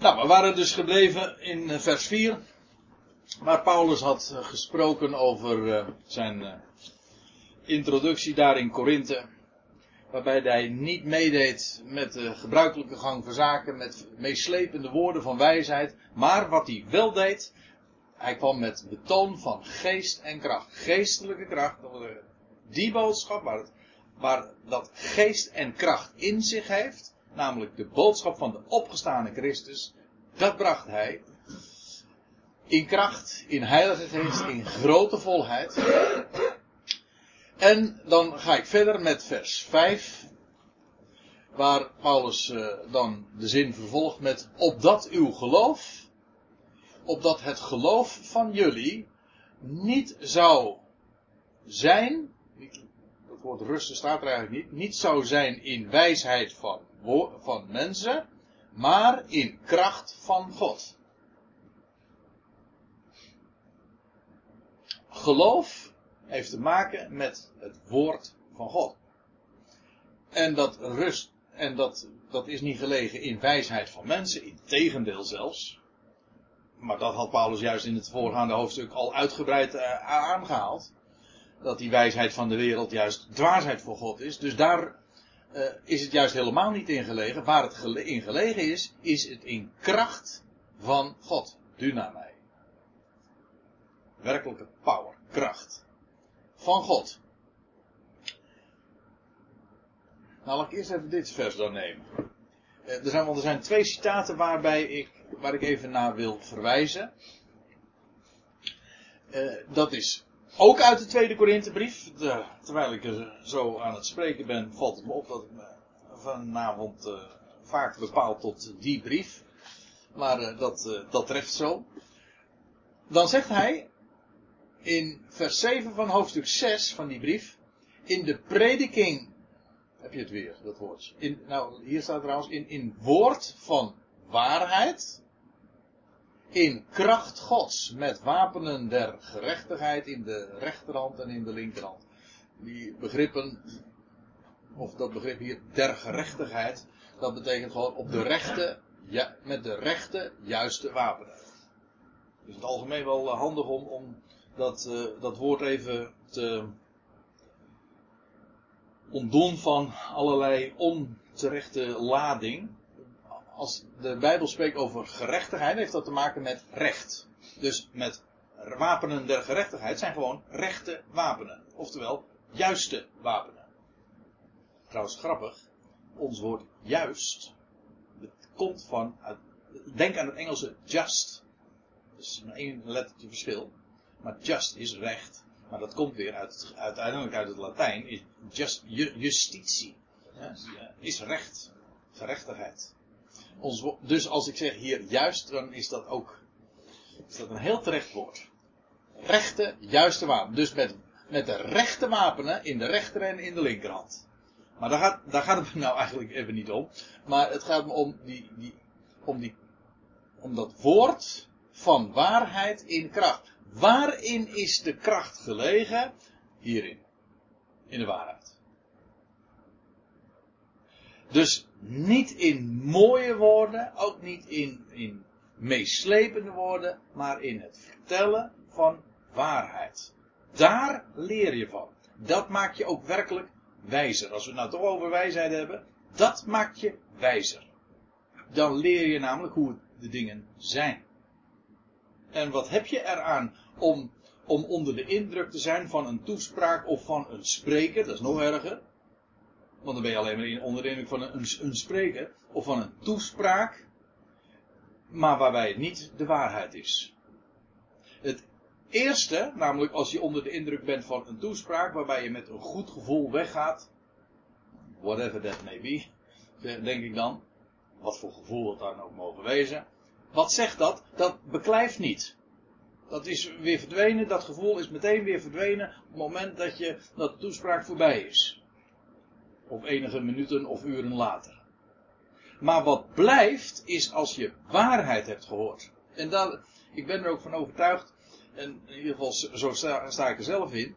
Nou, we waren dus gebleven in eh, vers 4. Waar Paulus had eh, gesproken over uh, zijn introductie daar in Korinthe. Waarbij hij niet meedeed met de gebruikelijke gang van zaken, met meeslepende woorden van wijsheid. Maar wat hij wel deed, hij kwam met betoon van geest en kracht. Geestelijke kracht, die boodschap waar, waar dat geest en kracht in zich heeft. Namelijk de boodschap van de opgestane Christus. Dat bracht hij in kracht, in heilige geest, in grote volheid. En dan ga ik verder met vers 5. Waar Paulus uh, dan de zin vervolgt met opdat uw geloof, opdat het geloof van jullie niet zou zijn, het woord rusten staat er eigenlijk niet, niet zou zijn in wijsheid van, van mensen, maar in kracht van God. Geloof heeft te maken met het woord van God. En dat rust, en dat, dat is niet gelegen in wijsheid van mensen, in tegendeel zelfs. Maar dat had Paulus juist in het voorgaande hoofdstuk al uitgebreid uh, aangehaald. Dat die wijsheid van de wereld juist dwaasheid voor God is. Dus daar uh, is het juist helemaal niet in gelegen. Waar het gele in gelegen is, is het in kracht van God. Dynamai. Werkelijke power, kracht van God. Nou, laat ik eerst even dit vers dan nemen. Eh, er zijn, want er zijn twee citaten waarbij ik, waar ik even naar wil verwijzen. Uh, dat is ook uit de tweede Korinthebrief. terwijl ik er zo aan het spreken ben, valt het me op dat ik me vanavond uh, vaak bepaal tot die brief. Maar uh, dat, dat treft zo. Dan zegt hij, in vers 7 van hoofdstuk 6 van die brief. In de prediking. Heb je het weer, dat woord. In, nou, hier staat trouwens in, in woord van waarheid. In kracht Gods. Met wapenen der gerechtigheid in de rechterhand en in de linkerhand. Die begrippen. Of dat begrip hier der gerechtigheid. Dat betekent gewoon op de rechte. Ja, met de rechte juiste wapenen. Is in het algemeen wel handig om, om dat, uh, dat woord even te ontdoen van allerlei onterechte lading. Als de Bijbel spreekt over gerechtigheid, heeft dat te maken met recht. Dus met wapenen der gerechtigheid zijn gewoon rechte wapenen. Oftewel, juiste wapenen. Trouwens grappig, ons woord juist, komt van, denk aan het Engelse just. Dus maar één lettertje verschil. Maar just is recht. Maar dat komt weer uit, uiteindelijk uit het Latijn. Just, justitie. Ja, is recht. Gerechtigheid. Ons, dus als ik zeg hier juist, dan is dat ook is dat een heel terecht woord. Rechte, juiste wapen. Dus met, met de rechte wapenen in de rechter en in de linkerhand. Maar daar gaat, daar gaat het me nou eigenlijk even niet om. Maar het gaat me om die, die, om die, om dat woord van waarheid in kracht. Waarin is de kracht gelegen? Hierin. In de waarheid. Dus niet in mooie woorden, ook niet in, in meeslepende woorden, maar in het vertellen van waarheid. Daar leer je van. Dat maakt je ook werkelijk wijzer. Als we het nou toch over wijsheid hebben, dat maakt je wijzer. Dan leer je namelijk hoe de dingen zijn. En wat heb je eraan om, om onder de indruk te zijn van een toespraak of van een spreker? Dat is nog erger. Want dan ben je alleen maar onder de indruk van een, een spreker of van een toespraak. Maar waarbij het niet de waarheid is. Het eerste, namelijk als je onder de indruk bent van een toespraak waarbij je met een goed gevoel weggaat. Whatever that may be. Denk ik dan. Wat voor gevoel het dan ook mogen wezen wat zegt dat? Dat beklijft niet. Dat is weer verdwenen, dat gevoel is meteen weer verdwenen op het moment dat, je, dat de toespraak voorbij is. Of enige minuten of uren later. Maar wat blijft is als je waarheid hebt gehoord. En dat, ik ben er ook van overtuigd, en in ieder geval zo sta, sta ik er zelf in.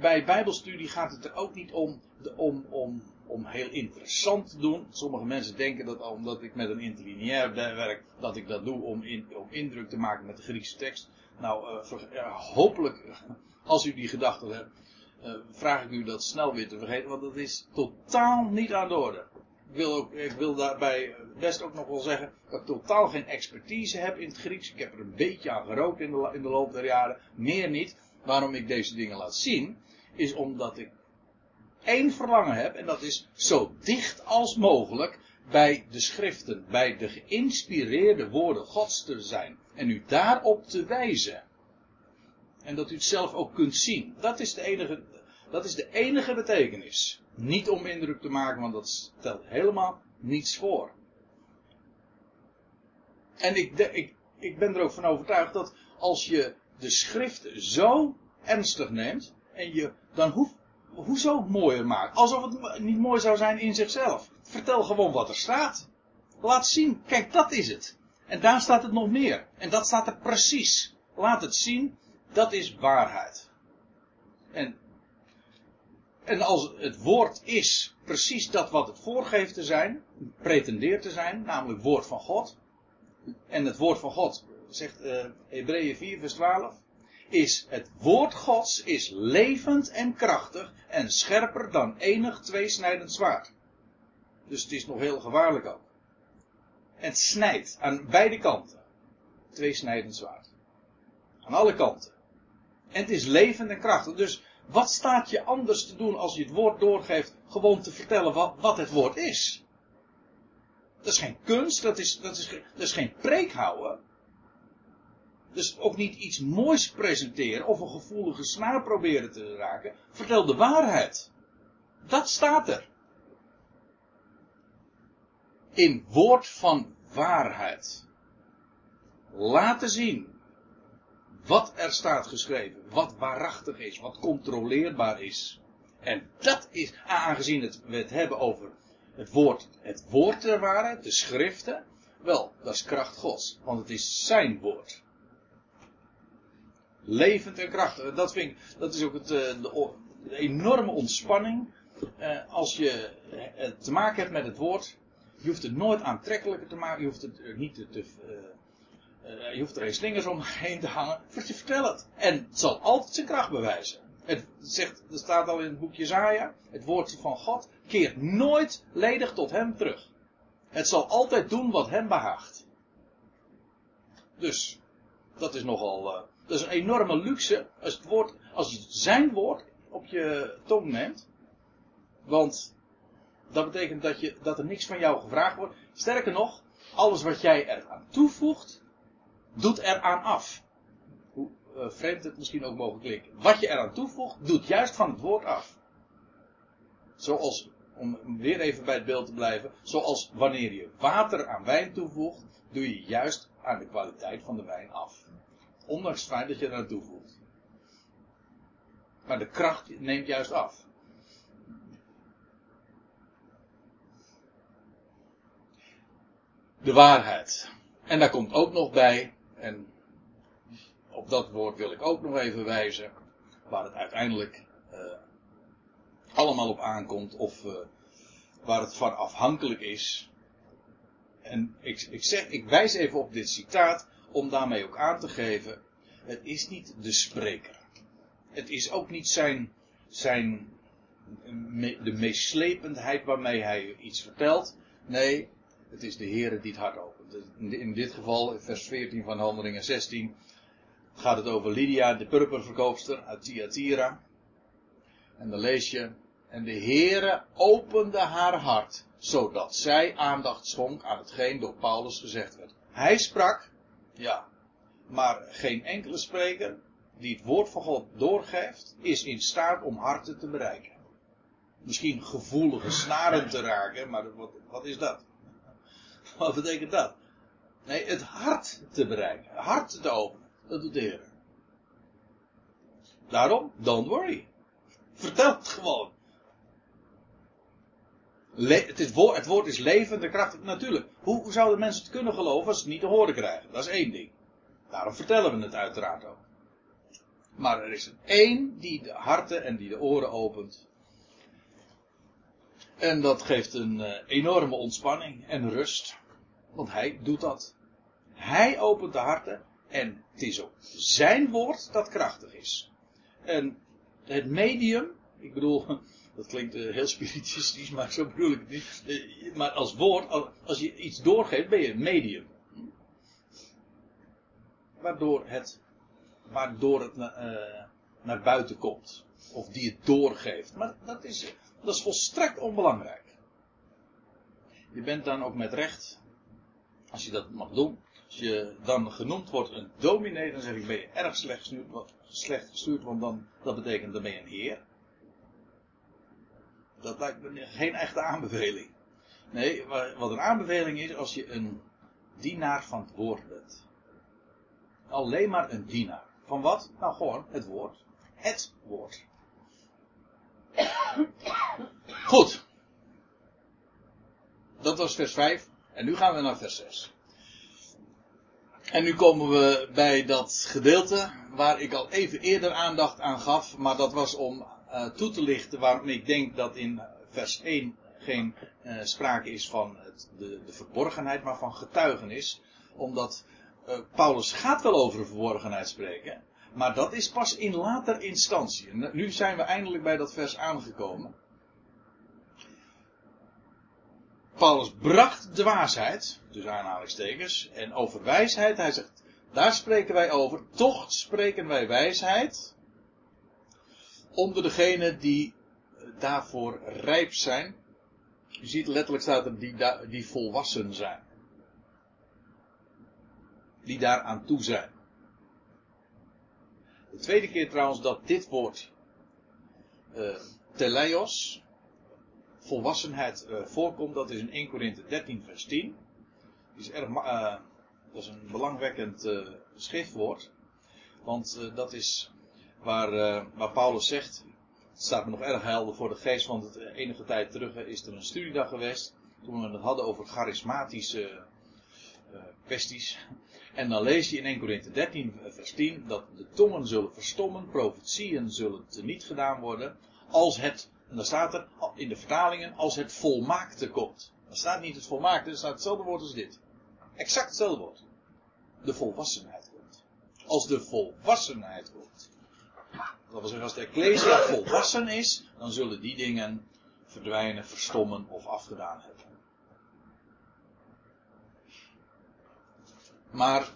bij Bijbelstudie gaat het er ook niet om, om, om, om heel interessant te doen. Sommige mensen denken dat omdat ik met een interlineair werk, dat ik dat doe om, in, om indruk te maken met de Griekse tekst. Nou, uh, hopelijk, als u die gedachte hebt, uh, vraag ik u dat snel weer te vergeten, want dat is totaal niet aan de orde. Ik wil, ook, ik wil daarbij best ook nog wel zeggen dat ik totaal geen expertise heb in het Grieks. Ik heb er een beetje aan gerookt in de, in de loop der jaren, meer niet. Waarom ik deze dingen laat zien, is omdat ik één verlangen heb, en dat is zo dicht als mogelijk bij de schriften, bij de geïnspireerde woorden Gods te zijn. En u daarop te wijzen. En dat u het zelf ook kunt zien. Dat is de enige, dat is de enige betekenis. Niet om indruk te maken, want dat stelt helemaal niets voor. En ik, ik, ik ben er ook van overtuigd dat als je de schrift zo ernstig neemt, en je dan hoeft, hoezo mooier maakt? Alsof het niet mooi zou zijn in zichzelf. Vertel gewoon wat er staat. Laat zien, kijk, dat is het. En daar staat het nog meer. En dat staat er precies. Laat het zien, dat is waarheid. En, en als het woord is precies dat wat het voorgeeft te zijn, pretendeert te zijn, namelijk woord van God. En het woord van God, zegt uh, Hebreeën 4, vers 12 is het woord Gods is levend en krachtig en scherper dan enig tweesnijdend zwaard. Dus het is nog heel gevaarlijk ook. Het snijdt aan beide kanten. Tweesnijdend zwaard. Aan alle kanten. En het is levend en krachtig. Dus wat staat je anders te doen als je het woord doorgeeft, gewoon te vertellen wat, wat het woord is? Dat is geen kunst, dat is, dat is, dat is geen preek houden. Dus ook niet iets moois presenteren of een gevoelige snaar proberen te raken. Vertel de waarheid. Dat staat er. In woord van waarheid. Laten zien wat er staat geschreven. Wat waarachtig is. Wat controleerbaar is. En dat is, aangezien het, we het hebben over het woord, het woord der waarheid, de schriften. Wel, dat is kracht Gods. Want het is zijn woord levend en krachtig. Dat, vind ik, dat is ook het, eh, de, enorme ontspanning. Uh, als je uh, te maken hebt met het woord. Je hoeft het nooit aantrekkelijker te maken. Je hoeft het niet te. te je hoeft er geen slingers omheen te hangen. Vertel het. En het zal altijd zijn kracht bewijzen. Het zegt, er staat al in het boekje Zaja. Het woord van God keert nooit ledig tot hem terug. Het zal altijd doen wat hem behaagt. Dus, dat is nogal dat is een enorme luxe als, het woord, als zijn woord op je tong neemt. Want dat betekent dat, je, dat er niks van jou gevraagd wordt. Sterker nog, alles wat jij eraan toevoegt, doet eraan af. Hoe uh, vreemd het misschien ook mogen klinken. Wat je eraan toevoegt, doet juist van het woord af. Zoals, om weer even bij het beeld te blijven, zoals wanneer je water aan wijn toevoegt, doe je juist aan de kwaliteit van de wijn af. Ondanks het feit dat je eraan toevoegt. Maar de kracht neemt juist af. De waarheid. En daar komt ook nog bij, en op dat woord wil ik ook nog even wijzen, waar het uiteindelijk uh, allemaal op aankomt, of uh, waar het van afhankelijk is. En ik, ik, zeg, ik wijs even op dit citaat, om daarmee ook aan te geven, het is niet de spreker. Het is ook niet zijn, zijn de meeslependheid waarmee hij iets vertelt. Nee, het is de Heer die het hart opent. In dit geval, vers 14 van Handelingen 16, gaat het over Lydia, de purperverkoopster uit Thyatira. En dan lees je, en de Heere opende haar hart, zodat zij aandacht schonk aan hetgeen door Paulus gezegd werd. Hij sprak, ja. Maar geen enkele spreker die het woord van God doorgeeft, is in staat om harten te bereiken. Misschien gevoelige snaren te raken, maar wat, wat is dat? Wat betekent dat? Nee, het hart te bereiken. Het hart te openen. Dat doet de Heer. Daarom, don't worry. Vertel het gewoon. het, woord, het woord is levend en krachtig. Natuurlijk. Hoe, zouden mensen het kunnen geloven als ze het niet te horen krijgen? Dat is één ding. Daarom vertellen we het uiteraard ook. Maar er is er één die de harten en die de oren opent. En dat geeft een uh, enorme ontspanning en rust. Want hij doet dat. Hij opent de harten. En het is ook zijn woord dat krachtig is. En het medium, ik bedoel, dat klinkt uh, heel spiritistisch, maar zo bedoel ik het niet. Uh, maar als woord, als, je iets doorgeeft, ben je een medium. Waardoor het, waardoor het uh, naar buiten komt. Of die het doorgeeft. Maar dat is, dat is volstrekt onbelangrijk. Je bent dan ook met recht, als je dat mag doen, als je dan genoemd wordt een dominee, dan zeg ik ben je erg slecht gestuurd, slecht gestuurd want dan, dat betekent dan ben je een heer. Dat lijkt me geen echte aanbeveling. Nee, wat een aanbeveling is als je een dienaar van het woord bent. Alleen maar een dienaar. Van wat? Nou gewoon het woord. Het woord. Goed. Dat was vers 5. En nu gaan we naar vers 6. En nu komen we bij dat gedeelte waar ik al even eerder aandacht aan gaf. Maar dat was om uh, toe te lichten waarom ik denk dat in vers 1 geen uh, sprake is van het, de, de, verborgenheid, maar van getuigenis. Omdat uh, Paulus gaat wel over verborgenheid spreken. Maar dat is pas in later instantie. Nu zijn we eindelijk bij dat vers aangekomen. Paulus bracht dwaasheid, dus aanhalingstekens, en over wijsheid, hij zegt, daar spreken wij over, toch spreken wij wijsheid onder degenen die daarvoor rijp zijn. Je ziet letterlijk staat er die, die volwassen zijn. Die daaraan toe zijn. De tweede keer trouwens dat dit woord uh, teleios, volwassenheid uh, voorkomt, dat is in 1 Korinthe 13 vers 10. Die is erg, uh, dat is een belangwekkend uh, schriftwoord. Want dat is waar, waar Paulus zegt, het staat me nog erg helder voor de geest, want het, enige tijd terug is er een studiedag geweest. Toen we het hadden over charismatische kwesties. En dan lees je in 1 Korinthe 13 vers 10 dat de tongen zullen verstommen, profetieën zullen teniet gedaan worden, als het en dan staat er in de vertalingen als het volmaakte komt. Er staat niet het volmaakte, er staat hetzelfde woord als dit. Exact hetzelfde woord. De volwassenheid komt. Als de volwassenheid komt. Dat wil zeggen, als de Ecclesia volwassen is, dan zullen die dingen verdwijnen, verstommen of afgedaan hebben. Maar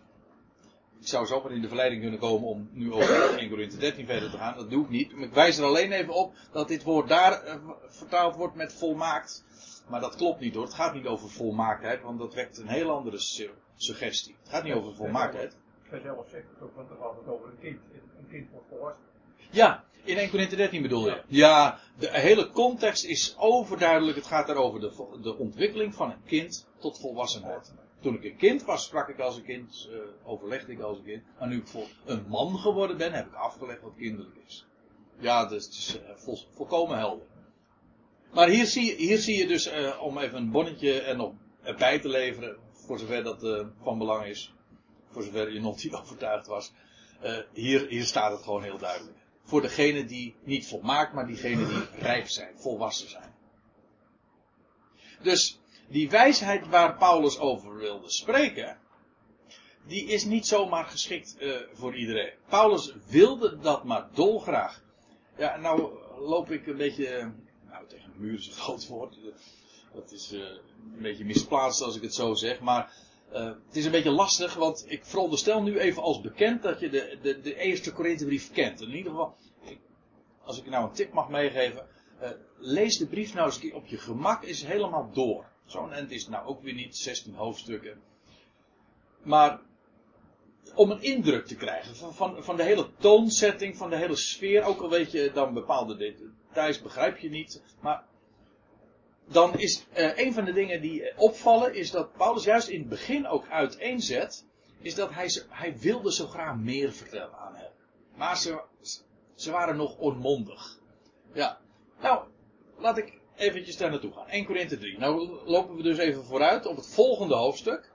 zou zomaar in de verleiding kunnen komen om nu over 1 Corinthië 13 verder te gaan. Dat doe ik niet. Ik wijs er alleen even op dat dit woord daar uh, vertaald wordt met volmaakt. Maar dat klopt niet hoor. Het gaat niet over volmaaktheid, want dat wekt een heel andere su suggestie. Het gaat niet over volmaaktheid. 11 zegt het ook, want dan gaat het over een kind. Een kind wordt volwassen. Ja, in 1 Corinthië 13 bedoel je? Ja, de hele context is overduidelijk. Het gaat daarover de, de ontwikkeling van een kind tot volwassenheid. Toen ik een kind was, sprak ik als een kind, uh, overlegde ik als een kind. Maar nu ik vol, een man geworden ben, heb ik afgelegd wat kinderlijk is. Ja, dus het is vol, volkomen helder. Maar hier zie, hier zie je dus, uh, om even een bonnetje er nog bij te leveren, voor zover dat van belang is, voor zover je nog niet overtuigd was. hier, hier staat het gewoon heel duidelijk. Voor degene die niet volmaakt, maar diegenen die rijp zijn, volwassen zijn. Dus die wijsheid waar Paulus over wilde spreken, die is niet zomaar geschikt uh, voor iedereen. Paulus wilde dat maar dolgraag. Ja, nou loop ik een beetje, nou tegen de muur is een groot woord. Dat is uh, een beetje misplaatst als ik het zo zeg, maar uh, het is een beetje lastig, want ik veronderstel nu even als bekend dat je de, de, de eerste Korinthebrief kent. In ieder geval, als ik nou een tip mag meegeven, lees de brief nou eens op je gemak is helemaal door. Zo'n end is nou ook weer niet, 16 hoofdstukken. Maar om een indruk te krijgen van, van, van de hele toonzetting, van de hele sfeer, ook al weet je dan bepaalde details, begrijp je niet. Maar dan is uh, een van de dingen die opvallen, is dat Paulus juist in het begin ook uiteenzet, is dat hij, hij wilde zo graag meer vertellen aan hen. Maar ze, ze waren nog onmondig. Ja, nou, laat ik eventjes daar naartoe gaan. 1 Korinthe 3. Nou lopen we dus even vooruit op het volgende hoofdstuk.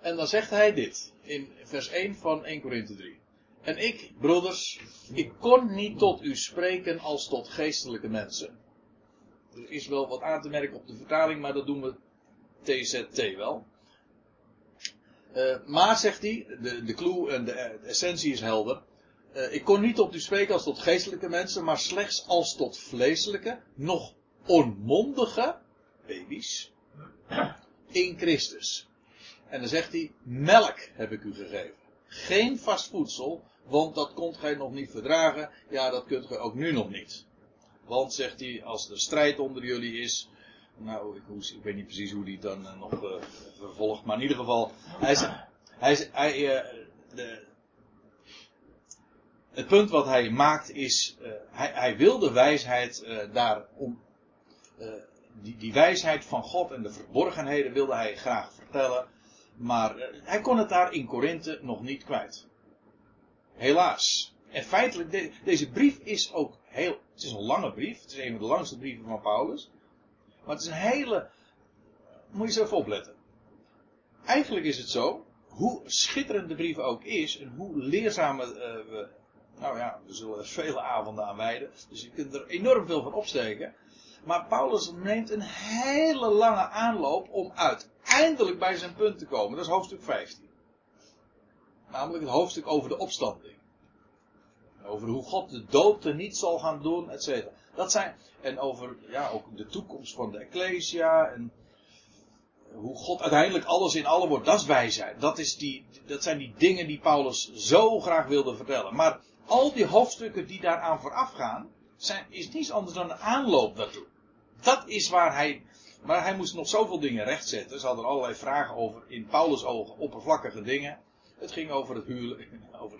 En dan zegt hij dit. In vers 1 van 1 Korinthe 3. En ik, broeders, ik kon niet tot u spreken als tot geestelijke mensen. Er is wel wat aan te merken op de vertaling, maar dat doen we TZT wel. Uh, maar, zegt hij, de, de clue en de, essentie is helder. Uh, ik kon niet tot u spreken als tot geestelijke mensen, maar slechts als tot vleeselijke, nog onmondige baby's in Christus. En dan zegt hij, melk heb ik u gegeven. Geen vast voedsel, want dat kon gij nog niet verdragen. Ja, dat kunt gij ook nu nog niet. Want, zegt hij, als er strijd onder jullie is. Nou, ik, weet niet precies hoe hij dan uh, nog uh, vervolgt. Maar in ieder geval. Hij, hij, hij, uh, de, het punt wat hij maakt is. hij, hij wil de wijsheid daar om. Die, die, wijsheid van God en de verborgenheden wilde hij graag vertellen. Maar hij kon het daar in Korinthe nog niet kwijt. Helaas. En feitelijk, de, deze brief is ook heel. Het is een lange brief. Het is een van de langste brieven van Paulus. Maar het is een hele. Moet je zo even opletten. Eigenlijk is het zo. Hoe schitterend de brief ook is. En hoe leerzaam uh, we. Nou ja, we zullen er vele avonden aan wijden. Dus je kunt er enorm veel van opsteken. Maar Paulus neemt een hele lange aanloop om uiteindelijk bij zijn punt te komen. Dat is hoofdstuk 15. Namelijk het hoofdstuk over de opstanding. Over hoe God de dood er niet zal gaan doen, et cetera. Dat zijn, en over ja, ook de toekomst van de Ecclesia. En hoe God uiteindelijk alles in alle wordt. Dat is wijsheid. Dat, is die, dat zijn die dingen die Paulus zo graag wilde vertellen. Maar al die hoofdstukken die daaraan vooraf gaan. Zijn, is niets anders dan een aanloop daartoe. Dat is waar hij. Maar hij moest nog zoveel dingen rechtzetten. Ze hadden allerlei vragen over, in Paulus' ogen, oppervlakkige dingen. Het ging over het huwelijk. Over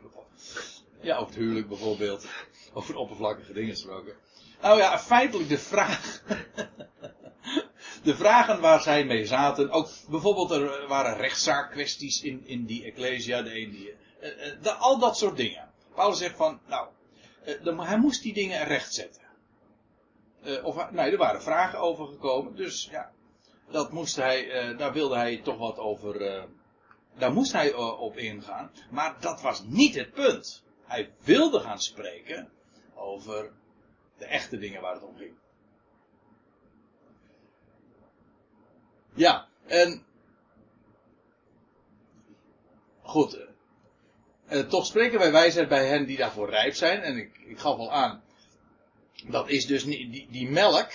ja, over het huwelijk bijvoorbeeld. Over oppervlakkige dingen gesproken. Nou ja, feitelijk de vraag. de vragen waar zij mee zaten. Ook bijvoorbeeld er waren rechtszaakkwesties in, in die Ecclesia. De uh, uh, de, al dat soort dingen. Paulus zegt van, nou, de, hij moest die dingen rechtzetten. Of, nee, er waren vragen over gekomen. Dus ja, dat moest hij, daar wilde hij toch wat over. daar moest hij op ingaan. Maar dat was niet het punt. Hij wilde gaan spreken over de echte dingen waar het om ging. Ja, en. Goed. Eh, toch spreken wij wijsheid bij hen die daarvoor rijp zijn. En ik, ik gaf al aan. Dat is dus niet. Die, die melk.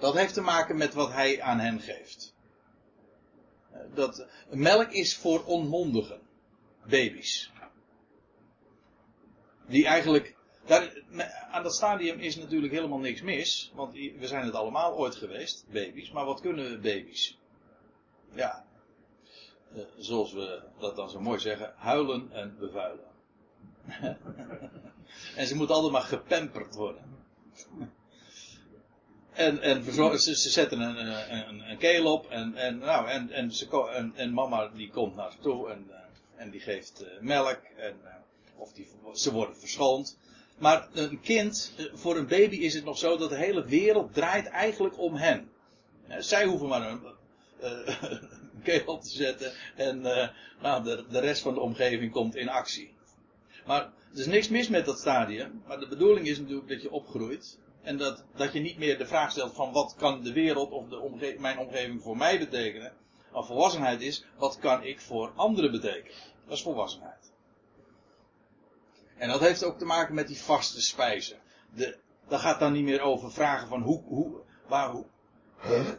Dat heeft te maken met wat hij aan hen geeft. Eh, dat, melk is voor onmondigen. Baby's. Die eigenlijk. Daar, aan dat stadium is natuurlijk helemaal niks mis. Want we zijn het allemaal ooit geweest, baby's. Maar wat kunnen baby's? Ja. Uh, zoals we dat dan zo mooi zeggen, huilen en bevuilen. en ze moeten altijd maar gepamperd worden. en, en ze, ze zetten een, een, een, keel op en, en, nou, en, en, ze, en, en mama die komt naar ze toe en, uh, en die geeft uh, melk. En, of die, ze worden verschoond. Maar een kind, eh, voor een baby is het nog zo dat de hele wereld draait eigenlijk om hen. Zij hoeven maar een, een keel op te zetten en nou, de, de rest van de omgeving komt in actie. Maar er is niks mis met dat stadium. Maar de bedoeling is natuurlijk dat je opgroeit. En dat, dat je niet meer de vraag stelt van wat kan de wereld of de omge mijn omgeving voor mij betekenen. Maar volwassenheid is, wat kan ik voor anderen betekenen. Dat is volwassenheid. En dat heeft ook te maken met die vaste spijzen. De, dat gaat dan niet meer over vragen van hoe, hoe, waar, hoe,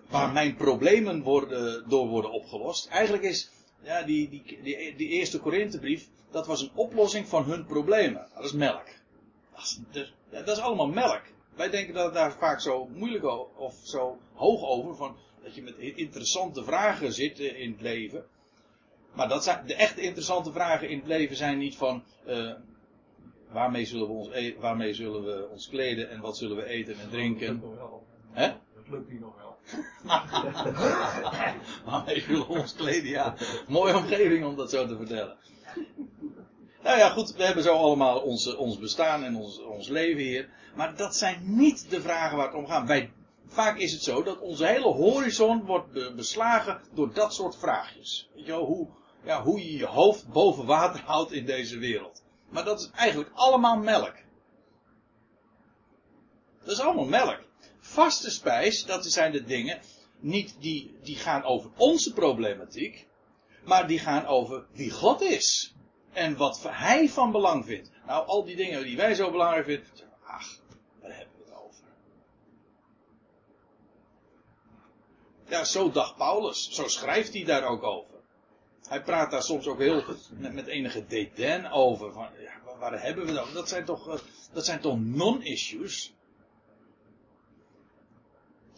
waar mijn problemen worden, door worden opgelost. Eigenlijk is ja, die, die, die, die eerste Korinthebrief, dat was een oplossing van hun problemen. Dat is melk. Dat is, dat is allemaal melk. Wij denken dat daar vaak zo moeilijk of zo hoog over, van, dat je met interessante vragen zit in het leven. Maar dat zijn, de echt interessante vragen in het leven zijn niet van, uh, waarmee zullen we ons, e waarmee zullen we ons kleden en wat zullen we eten en drinken. Hè? Dat lukt hier nog wel. We ons kleden, ja. Mooie omgeving om dat zo te vertellen. Nou ja, goed, we hebben zo allemaal onze, ons bestaan en ons, ons leven hier. Maar dat zijn niet de vragen waar het om gaat. Vaak is het zo dat onze hele horizon wordt beslagen door dat soort vraagjes. Weet je wel, hoe, ja, hoe je je hoofd boven water houdt in deze wereld. Maar dat is eigenlijk allemaal melk. Dat is allemaal melk. Vaste spijs, dat zijn de dingen, niet die, die gaan over onze problematiek, maar die gaan over wie God is. En wat hij van belang vindt. Nou, al die dingen die wij zo belangrijk vinden, ach, daar hebben we het over. Ja, zo dacht Paulus. Zo schrijft hij daar ook over. Hij praat daar soms ook heel met, met enige dédain over. Van, ja, waar hebben we over? Dat zijn toch, eh, dat zijn toch non-issues?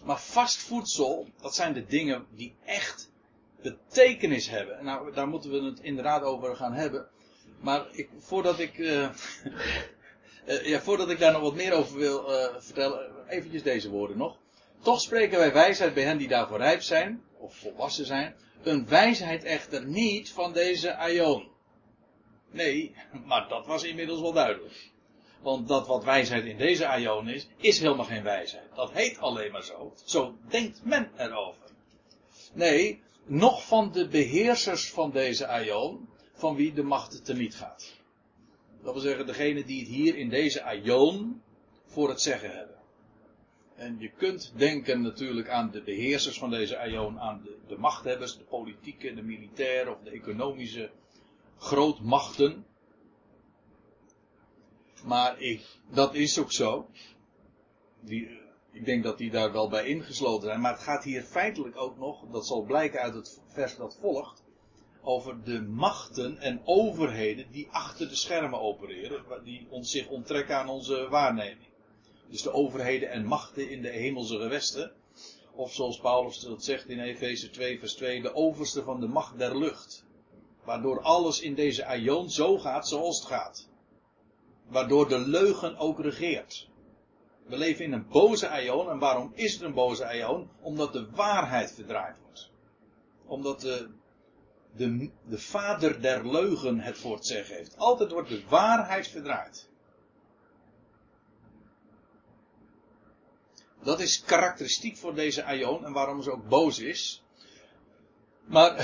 Maar vast voedsel, dat zijn de dingen die echt betekenis hebben. Nou, daar moeten we het inderdaad over gaan hebben. Maar ik, voordat ik, uh, ja, voordat ik daar nog wat meer over wil uh, vertellen, eventjes deze woorden nog. Toch spreken wij wijsheid bij hen die daarvoor rijp zijn, of volwassen zijn. Een wijsheid echter niet van deze aion. Nee, maar dat was inmiddels wel duidelijk. Want dat wat wijsheid in deze aion is, is helemaal geen wijsheid. Dat heet alleen maar zo. Zo denkt men erover. Nee, nog van de beheersers van deze aion, van wie de macht teniet gaat. Dat wil zeggen, degene die het hier in deze aion voor het zeggen hebben. En je kunt denken natuurlijk aan de beheersers van deze aion, aan de, de machthebbers, de politieke, de militaire of de economische grootmachten. Maar ik, dat is ook zo. Die, ik denk dat die daar wel bij ingesloten zijn. Maar het gaat hier feitelijk ook nog, dat zal blijken uit het vers dat volgt, over de machten en overheden die achter de schermen opereren, die ons zich onttrekken aan onze waarneming. Dus de overheden en machten in de hemelse gewesten. Of zoals Paulus dat zegt in Efeze 2 vers 2, de overste van de macht der lucht. Waardoor alles in deze aion zo gaat zoals het gaat. Waardoor de leugen ook regeert. We leven in een boze aion. En waarom is het een boze aion? Omdat de waarheid verdraaid wordt. Omdat de, de, de vader der leugen het voor het zeggen heeft. Altijd wordt de waarheid verdraaid. Dat is karakteristiek voor deze aion en waarom ze ook boos is. Maar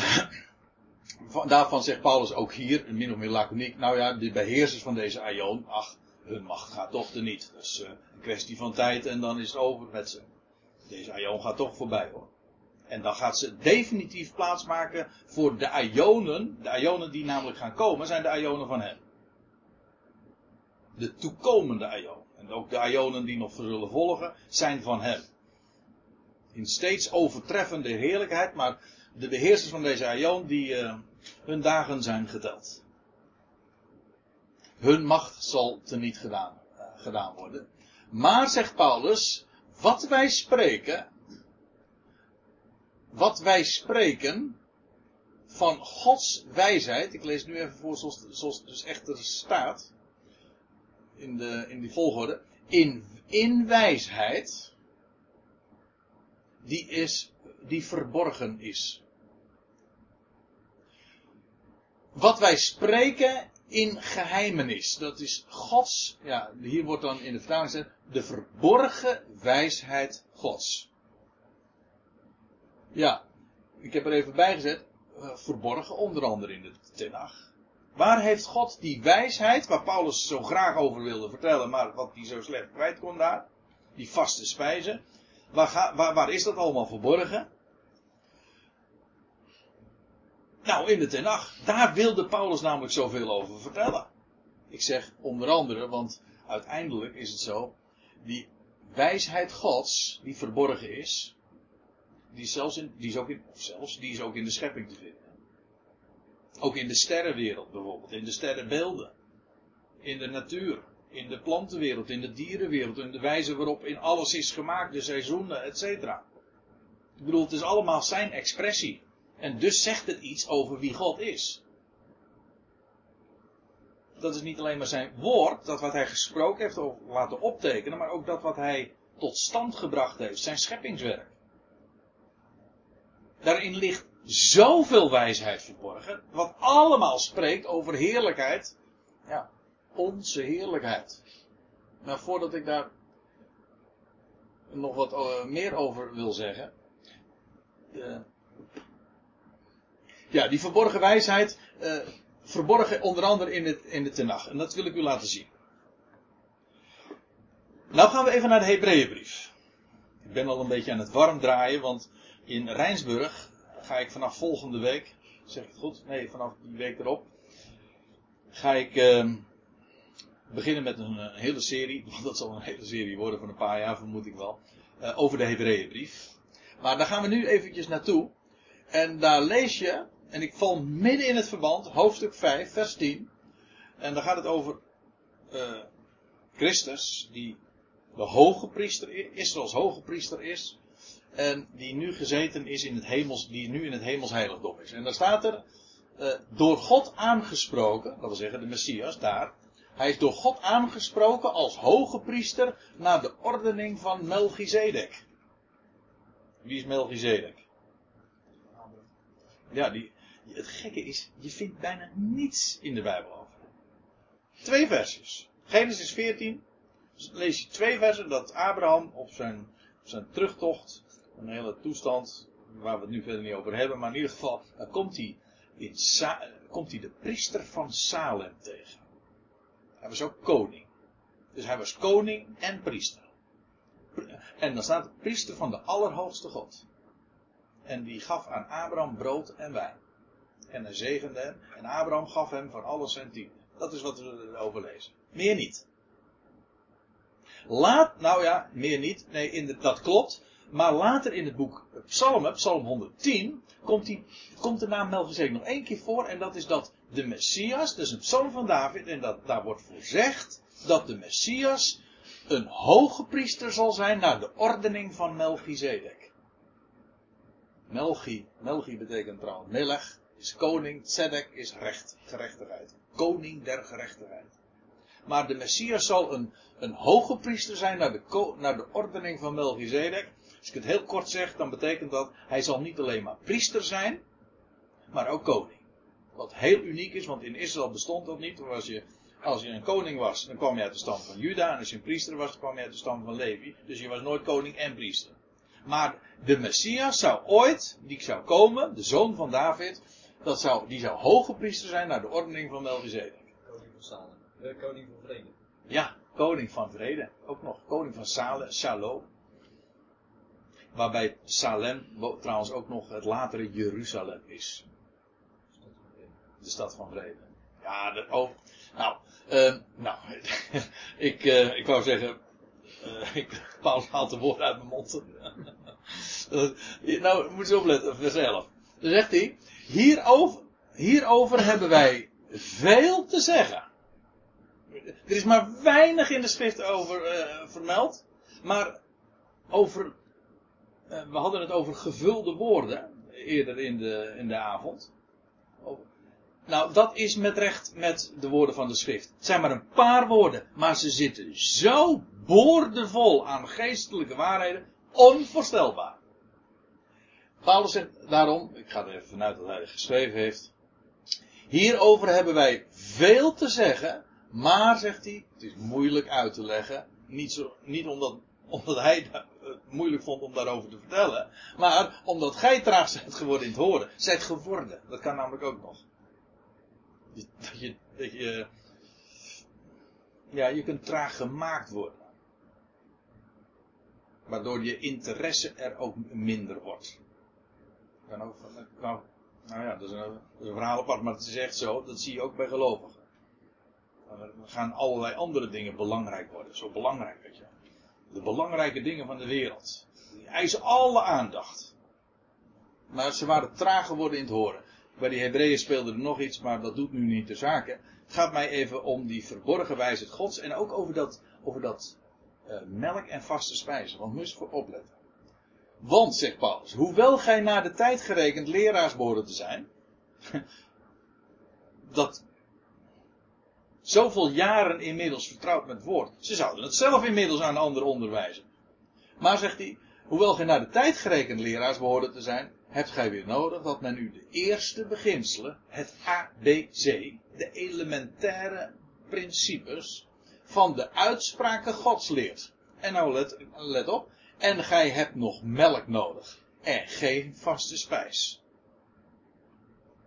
daarvan zegt Paulus ook hier, min of meer laconiek, nou ja, de beheersers van deze aion, ach, hun macht gaat toch er niet. Dat is uh, een kwestie van tijd en dan is het over met ze. Deze aion gaat toch voorbij hoor. En dan gaat ze definitief plaatsmaken voor de aionen. De aionen die namelijk gaan komen, zijn de aionen van hem. De toekomende aion. En ook de aionen die nog zullen volgen, zijn van hem. In steeds overtreffende heerlijkheid, maar de beheersers van deze aion, die, uh, hun dagen zijn geteld. Hun macht zal teniet gedaan, uh, gedaan worden. Maar, zegt Paulus, wat wij spreken, wat wij spreken van Gods wijsheid, ik lees nu even voor zoals, zoals het dus echt er staat, in, de, in die volgorde, in, in wijsheid, die is, die verborgen is. Wat wij spreken in geheimenis. Dat is Gods, ja, hier wordt dan in de vertaling gezegd, de verborgen wijsheid Gods. Ja, ik heb er even bij gezet, uh, verborgen onder andere in de Tenach. Waar heeft God die wijsheid, waar Paulus zo graag over wilde vertellen, maar wat hij zo slecht kwijt kon daar, die vaste spijzen, waar, waar is dat allemaal verborgen? Nou, in de Tenach, daar wilde Paulus namelijk zoveel over vertellen. Ik zeg onder andere, want uiteindelijk is het zo, die wijsheid Gods, die verborgen is, die, zelfs in, die, is ook in, zelfs, die is ook in de schepping te vinden. Ook in de sterrenwereld bijvoorbeeld, in de sterrenbeelden, in de natuur, in de plantenwereld, in de dierenwereld, in de wijze waarop in alles is gemaakt, de seizoenen, etc. Ik bedoel, het is allemaal zijn expressie. En dus zegt het iets over wie God is. Dat is niet alleen maar zijn woord, dat wat hij gesproken heeft of laten optekenen, maar ook dat wat hij tot stand gebracht heeft, zijn scheppingswerk. Daarin ligt zoveel wijsheid verborgen, wat allemaal spreekt over heerlijkheid. Ja, onze heerlijkheid. Maar voordat ik daar nog wat eh, meer over wil zeggen. Ja, die verborgen wijsheid. Uh, verborgen onder andere in, het, in de Tenach. En dat wil ik u laten zien. Nou gaan we even naar de Hebreeënbrief. Ik ben al een beetje aan het warm draaien, want in Rijnsburg ga ik vanaf volgende week, zeg ik het goed? Nee, vanaf die week erop, ga ik uh, beginnen met een, een, hele serie, want dat zal een hele serie worden van een paar jaar, vermoed ik wel, uh, over de Hebreeënbrief. Maar daar gaan we nu eventjes naartoe. En daar lees je, en ik val midden in het verband, hoofdstuk 5, vers 10. En daar gaat het over uh, Christus, die de hoge priester, Israëls hoge priester is. En die nu gezeten is in het hemels, die nu in het hemelsheiligdom is. En daar staat er, uh, door God aangesproken, dat wil zeggen de Messias daar. Hij is door God aangesproken als hoge priester naar de ordening van Melchizedek. Wie is Melchizedek? Ja, die, het gekke is, je vindt bijna niets in de Bijbel over. Twee versjes. Genesis 14, lees je twee versen dat Abraham op zijn, op zijn terugtocht, een hele toestand waar we het nu verder niet over hebben, maar in ieder geval, komt hij, in komt hij de priester van Salem tegen. Hij was ook koning. Dus hij was koning en priester. En dan staat de priester van de Allerhoogste God. En die gaf aan Abraham brood en wijn. En hij zegende hem. En Abraham gaf hem van alles zijn tiende. Dat is wat we erover lezen. Meer niet. Laat, nou ja, meer niet. Nee, in dat klopt. Maar later in het boek Psalmen, Psalm 110, komt, die, komt de naam Melchizedek nog één keer voor. En dat is dat de Messias, dus een psalm van David, en dat, daar wordt voorzegd dat de Messias een hoge priester zal zijn naar de ordening van Melchizedek. Melchi, Melchi betekent trouwens Melech, is koning, Tzedek is recht, gerechtigheid. Koning der gerechtigheid. Maar de Messias zal een, een hoge priester zijn naar de, naar de ordening van Melchizedek. Als ik het heel kort zeg, dan betekent dat hij zal niet alleen maar priester zijn, maar ook koning. Wat heel uniek is, want in Israël bestond dat niet. Als je, als je een koning was, dan kwam je uit de stam van Juda. En als je een priester was, dan kwam je uit de stam van Levi. Dus je was nooit koning en priester. Maar de Messias zou ooit, die zou komen, de zoon van David, dat zou, die zou hoge priester zijn naar de ordening van Melchizedek. Koning van Salem. Uh, koning van vrede. Ja, koning van vrede. Ook nog koning van Salem, Shalom. Waarbij Salem trouwens ook nog het latere Jeruzalem is. De stad van vrede. Ja, de, oh, nou, uh, nou, ik, uh, ik wou zeggen, uh, ik, Paulus haalt de woorden uit mijn mond. nou, moet je opletten, vers 11. Dan zegt hij, hierover, hierover hebben wij veel te zeggen. Er is maar weinig in de schrift over uh, vermeld. Maar over. Uh, we hadden het over gevulde woorden. Eerder in de, in de avond. Over, nou, dat is met recht met de woorden van de schrift. Het zijn maar een paar woorden. Maar ze zitten zo boordevol aan geestelijke waarheden. Onvoorstelbaar. Paulus zegt daarom. Ik ga er even vanuit dat hij geschreven heeft. Hierover hebben wij veel te zeggen. Maar, zegt hij, het is moeilijk uit te leggen. Niet, zo, niet omdat, omdat hij het moeilijk vond om daarover te vertellen. Maar omdat gij traag zijt geworden in het horen. Zijt geworden. Dat kan namelijk ook nog. Dat je, ja, je kunt traag gemaakt worden. Waardoor je interesse er ook minder wordt. Nou, ja, dat is, een, dat verhaal apart, maar het is echt zo. Dat zie je ook bij gelovigen. Dan gaan allerlei andere dingen belangrijk worden. Zo belangrijk, weet je. De belangrijke dingen van de wereld. Die eisen alle aandacht. Maar ze waren traag geworden in het horen. Bij die Hebreeën speelde er nog iets, maar dat doet nu niet de zaken. Het gaat mij even om die verborgen wijsheid Gods. En ook over dat, over dat uh, melk en vaste spijzen. Want moet je voor opletten. Want, zegt Paulus, hoewel gij naar de tijd gerekend leraars behoren te zijn. dat zoveel jaren inmiddels vertrouwd met woord. Ze zouden het zelf inmiddels aan anderen onderwijzen. Maar zegt hij, hoewel gij naar de tijd gerekend leraars behoorde te zijn, hebt gij weer nodig dat men u de eerste beginselen, het ABC, de elementaire principes van de uitspraken Gods leert. En nou let, let op, en gij hebt nog melk nodig en geen vaste spijs.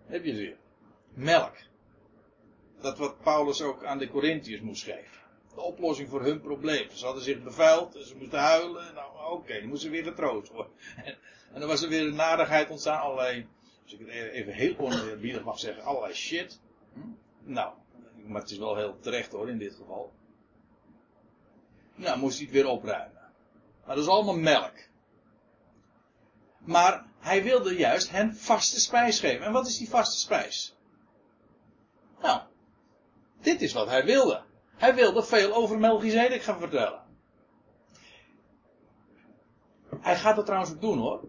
Heb je het weer? Melk. Dat wat Paulus ook aan de Corinthiërs moest geven. De oplossing voor hun probleem. Ze hadden zich bevuild, ze moesten huilen. Nou, oké, dan moesten ze weer getroost worden. En dan was er weer een nadigheid ontstaan, allerlei, als ik het even heel oneerbiedig mag zeggen, allerlei shit. Hm? Nou, maar het is wel heel terecht hoor, in dit geval. Nou, moest hij het weer opruimen. Maar dat is allemaal melk. Maar hij wilde juist hen vaste spijs geven. En wat is die vaste spijs? Nou, dit is wat hij wilde. Hij wilde veel over Melchizedek gaan vertellen. Hij gaat dat trouwens ook doen hoor.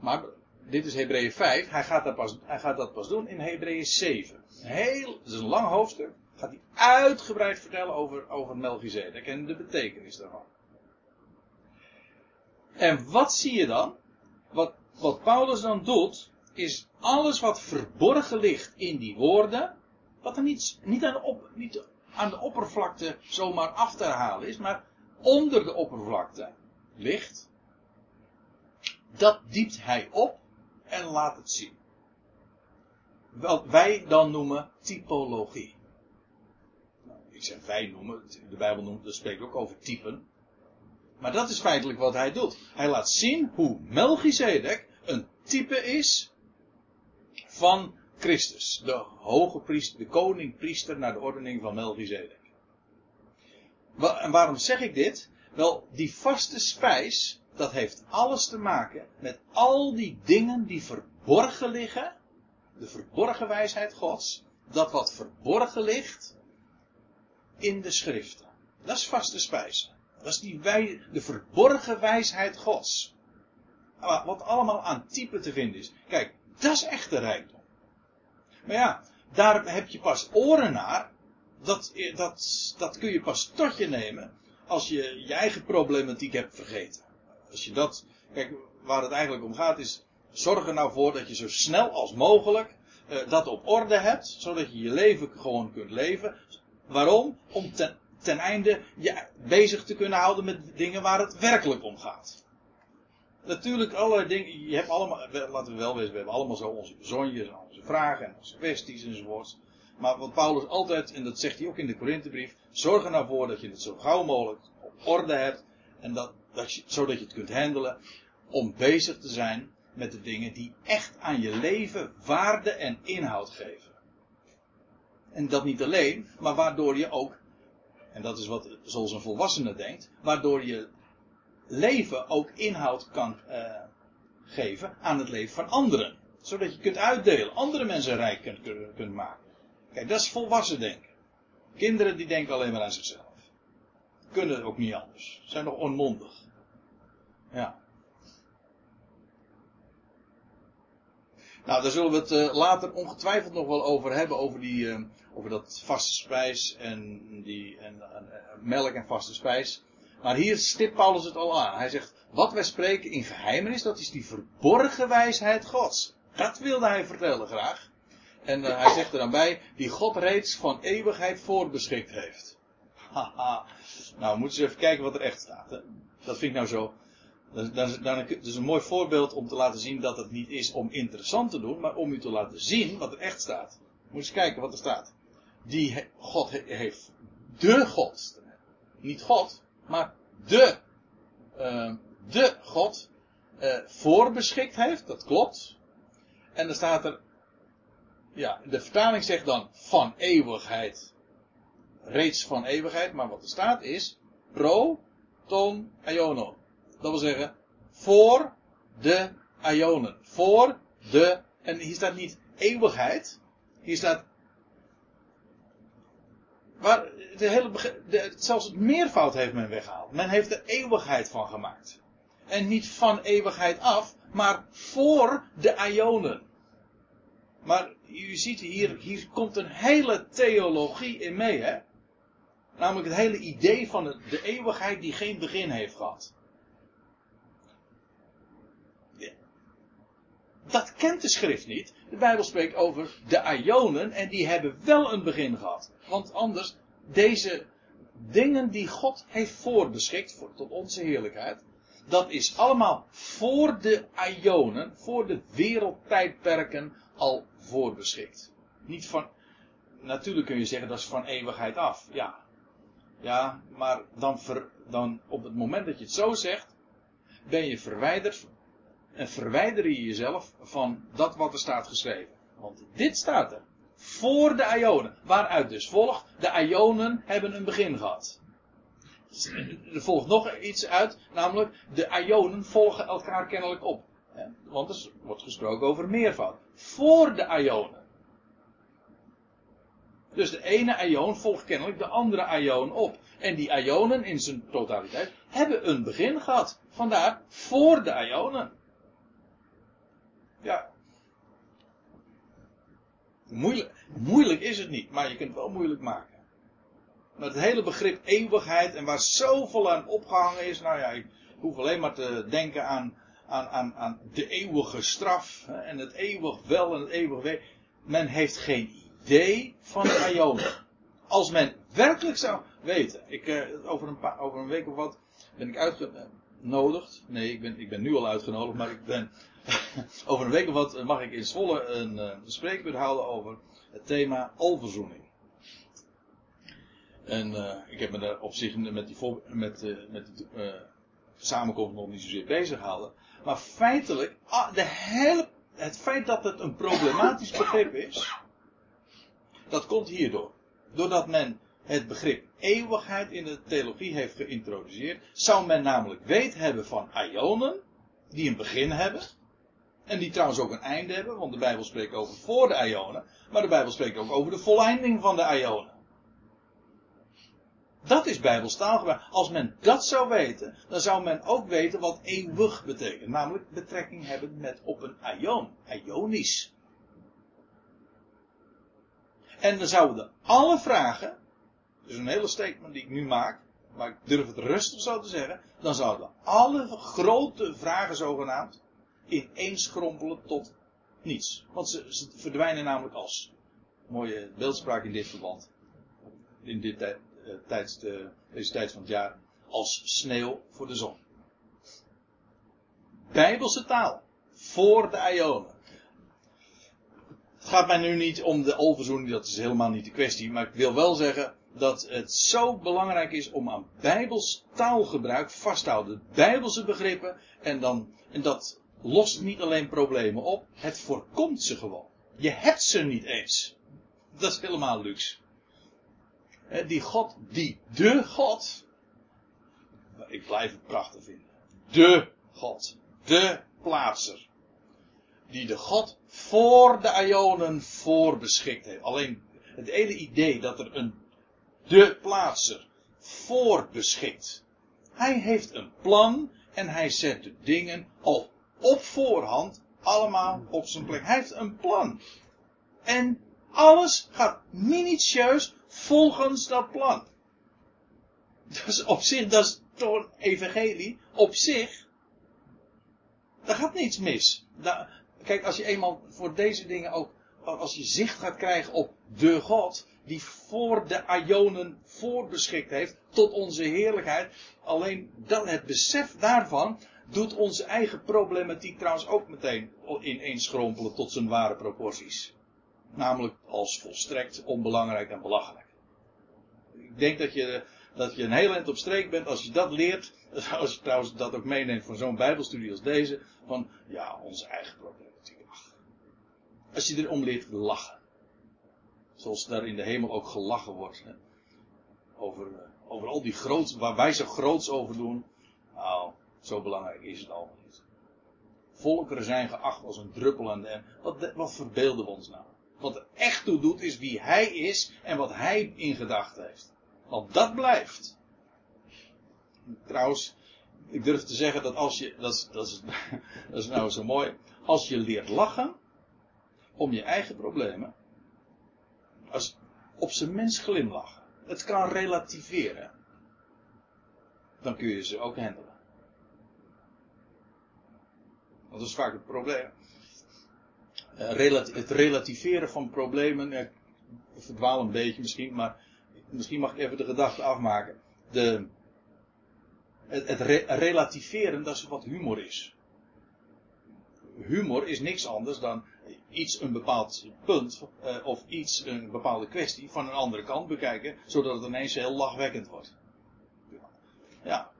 Maar dit is Hebreeën 5. Hij gaat, dat pas, hij gaat dat pas doen in Hebreeën 7. Heel, het is een lang hoofdstuk. Gaat hij uitgebreid vertellen over, over Melchizedek en de betekenis daarvan. En wat zie je dan? Wat, wat Paulus dan doet, is alles wat verborgen ligt in die woorden, wat er niet, niet, aan, de op, niet aan de oppervlakte zomaar af te herhalen is, maar onder de oppervlakte ligt, dat diept hij op en laat het zien. Wat wij dan noemen typologie. Nou, ik zeg wij noemen, de Bijbel noemt, dat spreekt ook over typen. Maar dat is feitelijk wat hij doet. Hij laat zien hoe Melchizedek een type is van Christus. De hoge priester, de koning priester naar de ordening van Melchizedek. En waarom zeg ik dit? Wel, die vaste spijs, dat heeft alles te maken met al die dingen die verborgen liggen. De verborgen wijsheid Gods. Dat wat verborgen ligt in de schriften. Dat is vaste spijs. Dat is die wij, de verborgen wijsheid Gods. Wat allemaal aan type te vinden is. Kijk, dat is echte rijkdom. Maar ja, daar heb je pas oren naar. Dat, dat, dat kun je pas tot je nemen als je je eigen problematiek hebt vergeten. Als je dat, kijk, waar het eigenlijk om gaat is, zorg er nou voor dat je zo snel als mogelijk uh, dat op orde hebt, zodat je je leven gewoon kunt leven. Waarom? Om ten, ten einde je bezig te kunnen houden met dingen waar het werkelijk om gaat. Natuurlijk, allerlei dingen, je hebt allemaal, laten we wel wezen, we hebben allemaal zo onze zonjes en onze vragen en onze kwesties enzovoorts. Maar wat Paulus altijd, en dat zegt hij ook in de Korinthebrief, zorg er nou voor dat je het zo gauw mogelijk op orde hebt. En dat, dat je, zodat je het kunt handelen om bezig te zijn met de dingen die echt aan je leven waarde en inhoud geven. En dat niet alleen, maar waardoor je ook, en dat is wat zoals een volwassene denkt, waardoor je leven ook inhoud kan uh, geven aan het leven van anderen. Zodat je kunt uitdelen, andere mensen rijk kunt, kunt maken. Kijk, dat is volwassen denken. Kinderen die denken alleen maar aan zichzelf. Kunnen ook niet anders. Zijn nog onmondig. Ja. Nou, daar zullen we het uh, later ongetwijfeld nog wel over hebben. Over, die, uh, over dat vaste spijs en, die, en, en melk en vaste spijs. Maar hier stipt Paulus het al aan. Hij zegt, wat wij spreken in geheimenis, dat is die verborgen wijsheid Gods. Dat wilde hij vertellen graag. En hij zegt er dan bij, die God reeds van eeuwigheid voorbeschikt heeft. Haha. nou, moeten ze even kijken wat er echt staat. Dat vind ik nou zo. Dat, is een mooi voorbeeld om te laten zien dat het niet is om interessant te doen, maar om u te laten zien wat er echt staat. Moet eens kijken wat er staat. Die God heeft de God. Niet God, maar de, uh, de God uh, voorbeschikt heeft, dat klopt. En dan staat er, ja, de vertaling zegt dan van eeuwigheid, reeds van eeuwigheid, maar wat er staat is pro, ton, iono. Dat wil zeggen, voor de ionen. Voor de, en hier staat niet eeuwigheid, hier staat maar de hele, zelfs het meervoud heeft men weggehaald. Men heeft er eeuwigheid van gemaakt. En niet van eeuwigheid af, maar voor de Ionen. Maar u ziet hier, hier komt een hele theologie in mee, hè? Namelijk het hele idee van de eeuwigheid die geen begin heeft gehad. Dat kent de schrift niet. De Bijbel spreekt over de Ionen en die hebben wel een begin gehad. Want anders, deze dingen die God heeft voorbeschikt voor, tot onze heerlijkheid, dat is allemaal voor de Ionen, voor de wereldtijdperken al voorbeschikt. Niet van, natuurlijk kun je zeggen dat is van eeuwigheid af. Ja. Ja, maar dan, dan op het moment dat je het zo zegt, ben je verwijderd en verwijder je jezelf van dat wat er staat geschreven. Want dit staat er. Voor de Ionen. Waaruit dus volgt, de Ionen hebben een begin gehad. Er volgt nog iets uit, namelijk de Ionen volgen elkaar kennelijk op. Want er wordt gesproken over meervoud. Voor de Ionen. Dus de ene Ion volgt kennelijk de andere Ion op. En die Ionen in zijn totaliteit hebben een begin gehad. Vandaar voor de Ionen. Ja. Moeilijk, is het niet, maar je kunt het wel moeilijk maken. Met het hele begrip eeuwigheid en waar zoveel aan opgehangen is. Nou ja, ik hoef alleen maar te denken aan, aan, aan, aan de eeuwige straf. En het eeuwig wel en het eeuwig wee. Men heeft geen idee van Ionen. Als men werkelijk zou weten. Ik, uh, over, een paar, over een week of wat ben ik uitgenodigd. Nee, ik ben, ik ben nu al uitgenodigd, maar ik ben. over een week of wat mag ik in Zwolle een uh, spreekbeurt houden over het thema alverzoening. En uh, ik heb me daar op zich met die, met, uh, met die samenkomst nog niet zozeer bezig gehouden. Maar feitelijk, ah, de hele, het feit dat het een problematisch begrip is, dat komt hierdoor. Doordat men het begrip eeuwigheid in de theologie heeft geïntroduceerd, zou men namelijk weet hebben van ionen, die een begin hebben, en die trouwens ook een einde hebben, want de Bijbel spreekt over voor de ionen, maar de Bijbel spreekt ook over de volleinding van de ionen. Dat is Bijbels taalgebruik. Als men dat zou weten, dan zou men ook weten wat eeuwig betekent. Namelijk betrekking hebben met op een ion. Ionisch. En dan zouden alle vragen, dus een hele statement die ik nu maak, maar ik durf het rustig zo te zeggen, dan zouden alle grote vragen zogenaamd ineens schrompelen tot niets. Want ze, ze verdwijnen namelijk als mooie beeldspraak in dit verband. In dit tijds, de, deze tijd van het jaar. Als sneeuw voor de zon. Bijbelse taal. Voor de Ionen. Het gaat mij nu niet om de alverzoening, dat is helemaal niet de kwestie. Maar ik wil wel zeggen dat het zo belangrijk is om aan Bijbels taalgebruik vast te houden. Bijbelse begrippen. En, dan, en dat lost niet alleen problemen op, het voorkomt ze gewoon. Je hebt ze niet eens. Dat is helemaal luxe. Die God, die de God. Ik blijf het prachtig vinden. De God. De plaatser. Die de God voor de Ionen voorbeschikt heeft. Alleen het hele idee dat er een de plaatser voorbeschikt. Hij heeft een plan en hij zet de dingen al op voorhand allemaal op zijn plek. Hij heeft een plan. En alles gaat minutieus volgens dat plan. Dus op zich, dat is toch evangelie. Op zich, daar gaat niets mis. kijk, als je eenmaal voor deze dingen ook, als je zicht gaat krijgen op de God, die voor de Ionen voorbeschikt heeft, tot onze heerlijkheid. Alleen dan het besef daarvan, doet onze eigen problematiek trouwens ook meteen ineens schrompelen tot zijn ware proporties. Namelijk als volstrekt onbelangrijk en belachelijk ik denk dat je, dat je een heel eind op streek bent als je dat leert. Als je trouwens dat ook meeneemt van zo'n bijbelstudie als deze. Van, ja, onze eigen problematiek. Ach. Als je erom leert lachen. Zoals daar in de hemel ook gelachen wordt. Hè. Over, eh, over al die groots, waar wij zo groots over doen. Nou, zo belangrijk is het allemaal niet. Volkeren zijn geacht als een druppel aan de em. Wat, wat verbeelden we ons nou? Wat er echt toe doet is wie hij is en wat hij in gedachten heeft. Want dat blijft. Trouwens, ik durf te zeggen dat als je, dat is, dat is, dat is nou zo mooi, als je leert lachen om je eigen problemen, als op zijn mens glimlachen, het kan relativeren, dan kun je ze ook handelen. Dat is vaak het probleem. Uh, het relativeren van problemen, ik verdwaal een beetje misschien, maar misschien mag ik even de gedachte afmaken. De, het, het relativeren, dat is wat humor is. Humor is niks anders dan iets een bepaald punt eh, of iets een bepaalde kwestie van een andere kant bekijken, zodat het ineens heel lachwekkend wordt. Ja.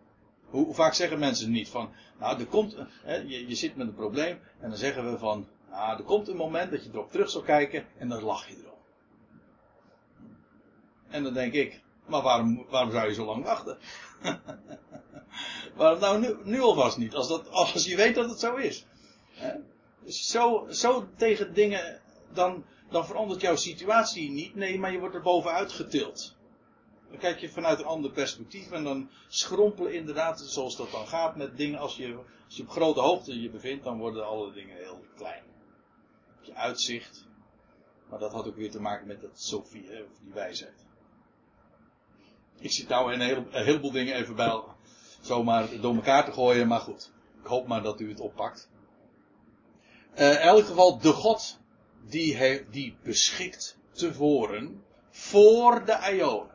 Hoe, vaak zeggen mensen niet van, nou, er komt, hè, je, zit met een probleem en dan zeggen we van, nou, er komt een moment dat je erop terug zal kijken en dan lach je erop. En dan denk ik, maar waarom, waarom zou je zo lang wachten? waarom nou nu, nu alvast niet, als, dat, als je weet dat het zo is. Hè? Zo, zo tegen dingen, dan, dan verandert jouw situatie niet, nee, maar je wordt er bovenuit getild. Dan kijk je vanuit een ander perspectief en dan schrompelen inderdaad, zoals dat dan gaat met dingen, als je, als je op grote hoogte je bevindt, dan worden alle dingen heel klein. Je uitzicht. Maar dat had ook weer te maken met dat Sophie, hè, of die wijsheid. Ik zit nou een, hele, een heleboel dingen even bij zomaar door elkaar te gooien, maar goed. Ik hoop maar dat u het oppakt. Uh, in elk geval, de God die, die beschikt tevoren voor de Ionen.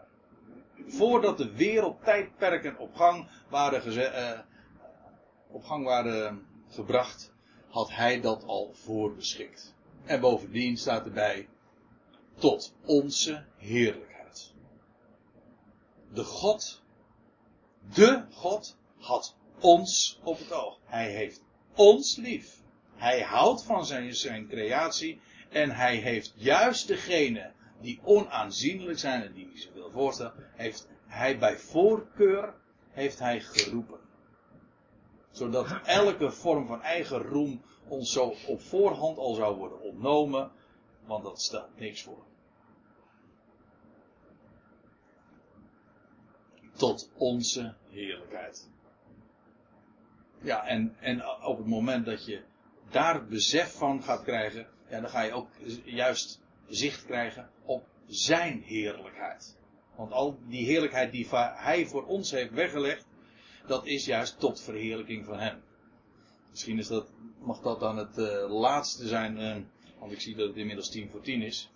Voordat de wereldtijdperken op gang waren, uh, op gang waren gebracht, had hij dat al voorbeschikt. En bovendien staat erbij, tot onze heerlijkheid. De God, de God had ons op het oog. Hij heeft ons lief. Hij houdt van zijn, zijn creatie en hij heeft juist degene die onaanzienlijk zijn en die niet zoveel voorstellen, heeft hij bij voorkeur heeft hij geroepen. Zodat elke vorm van eigen roem ons zo op voorhand al zou worden ontnomen, want dat stelt niks voor. Tot onze heerlijkheid. Ja, en, en op het moment dat je daar besef van gaat krijgen, ja, dan ga je ook juist zicht krijgen op zijn heerlijkheid. Want al die heerlijkheid die hij voor ons heeft weggelegd, dat is juist tot verheerlijking van hem. Misschien is dat, mag dat dan het uh, laatste zijn, uh, want ik zie dat het inmiddels 10 voor 10 is.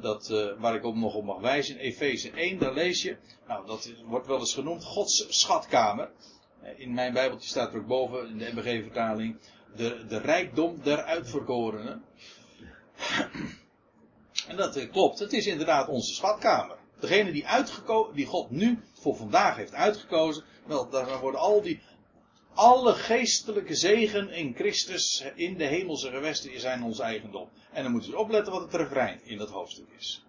Dat, uh, waar ik ook nog op mag wijzen, Efeze 1, daar lees je, nou dat wordt wel eens genoemd, Gods schatkamer. In mijn Bijbeltje staat er ook boven, in de MBG-vertaling, de, de rijkdom der uitverkorenen. En dat klopt, het is inderdaad onze schatkamer. Degene die, die God nu voor vandaag heeft uitgekozen, wel, daar worden al die, alle geestelijke zegen in Christus in de hemelse gewesten zijn ons eigendom. En dan moeten we opletten wat het refrein in dat hoofdstuk is.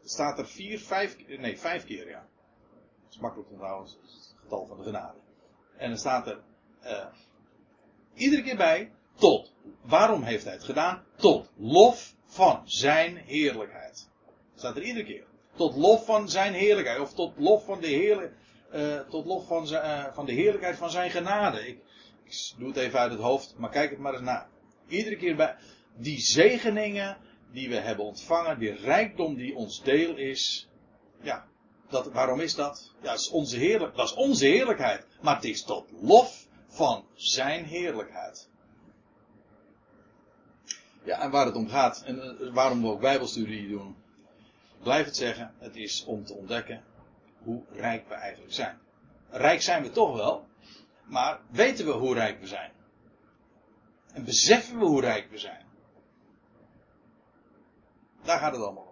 Het staat er vier, vijf, nee, vijf keer, ja. Dat is makkelijk onthouden, het getal van de genade. En dan staat er uh, iedere keer bij, tot. Waarom heeft hij het gedaan? Tot lof van zijn heerlijkheid. Dat staat er iedere keer. Tot lof van zijn heerlijkheid. Of tot lof van de heerlijkheid. Uh, tot lof van, uh, van de heerlijkheid van zijn genade. Ik, ik, doe het even uit het hoofd, maar kijk het maar eens na. Iedere keer bij die zegeningen die we hebben ontvangen, die rijkdom die ons deel is. Ja, dat, waarom is dat? Ja, dat is, onze heerlijk, dat is onze heerlijkheid. Maar het is tot lof van zijn heerlijkheid. Ja, en waar het om gaat, en uh, waarom we ook Bijbelstudie doen, blijf het zeggen, het is om te ontdekken hoe rijk we eigenlijk zijn. Rijk zijn we toch wel, maar weten we hoe rijk we zijn? En beseffen we hoe rijk we zijn? Daar gaat het allemaal om.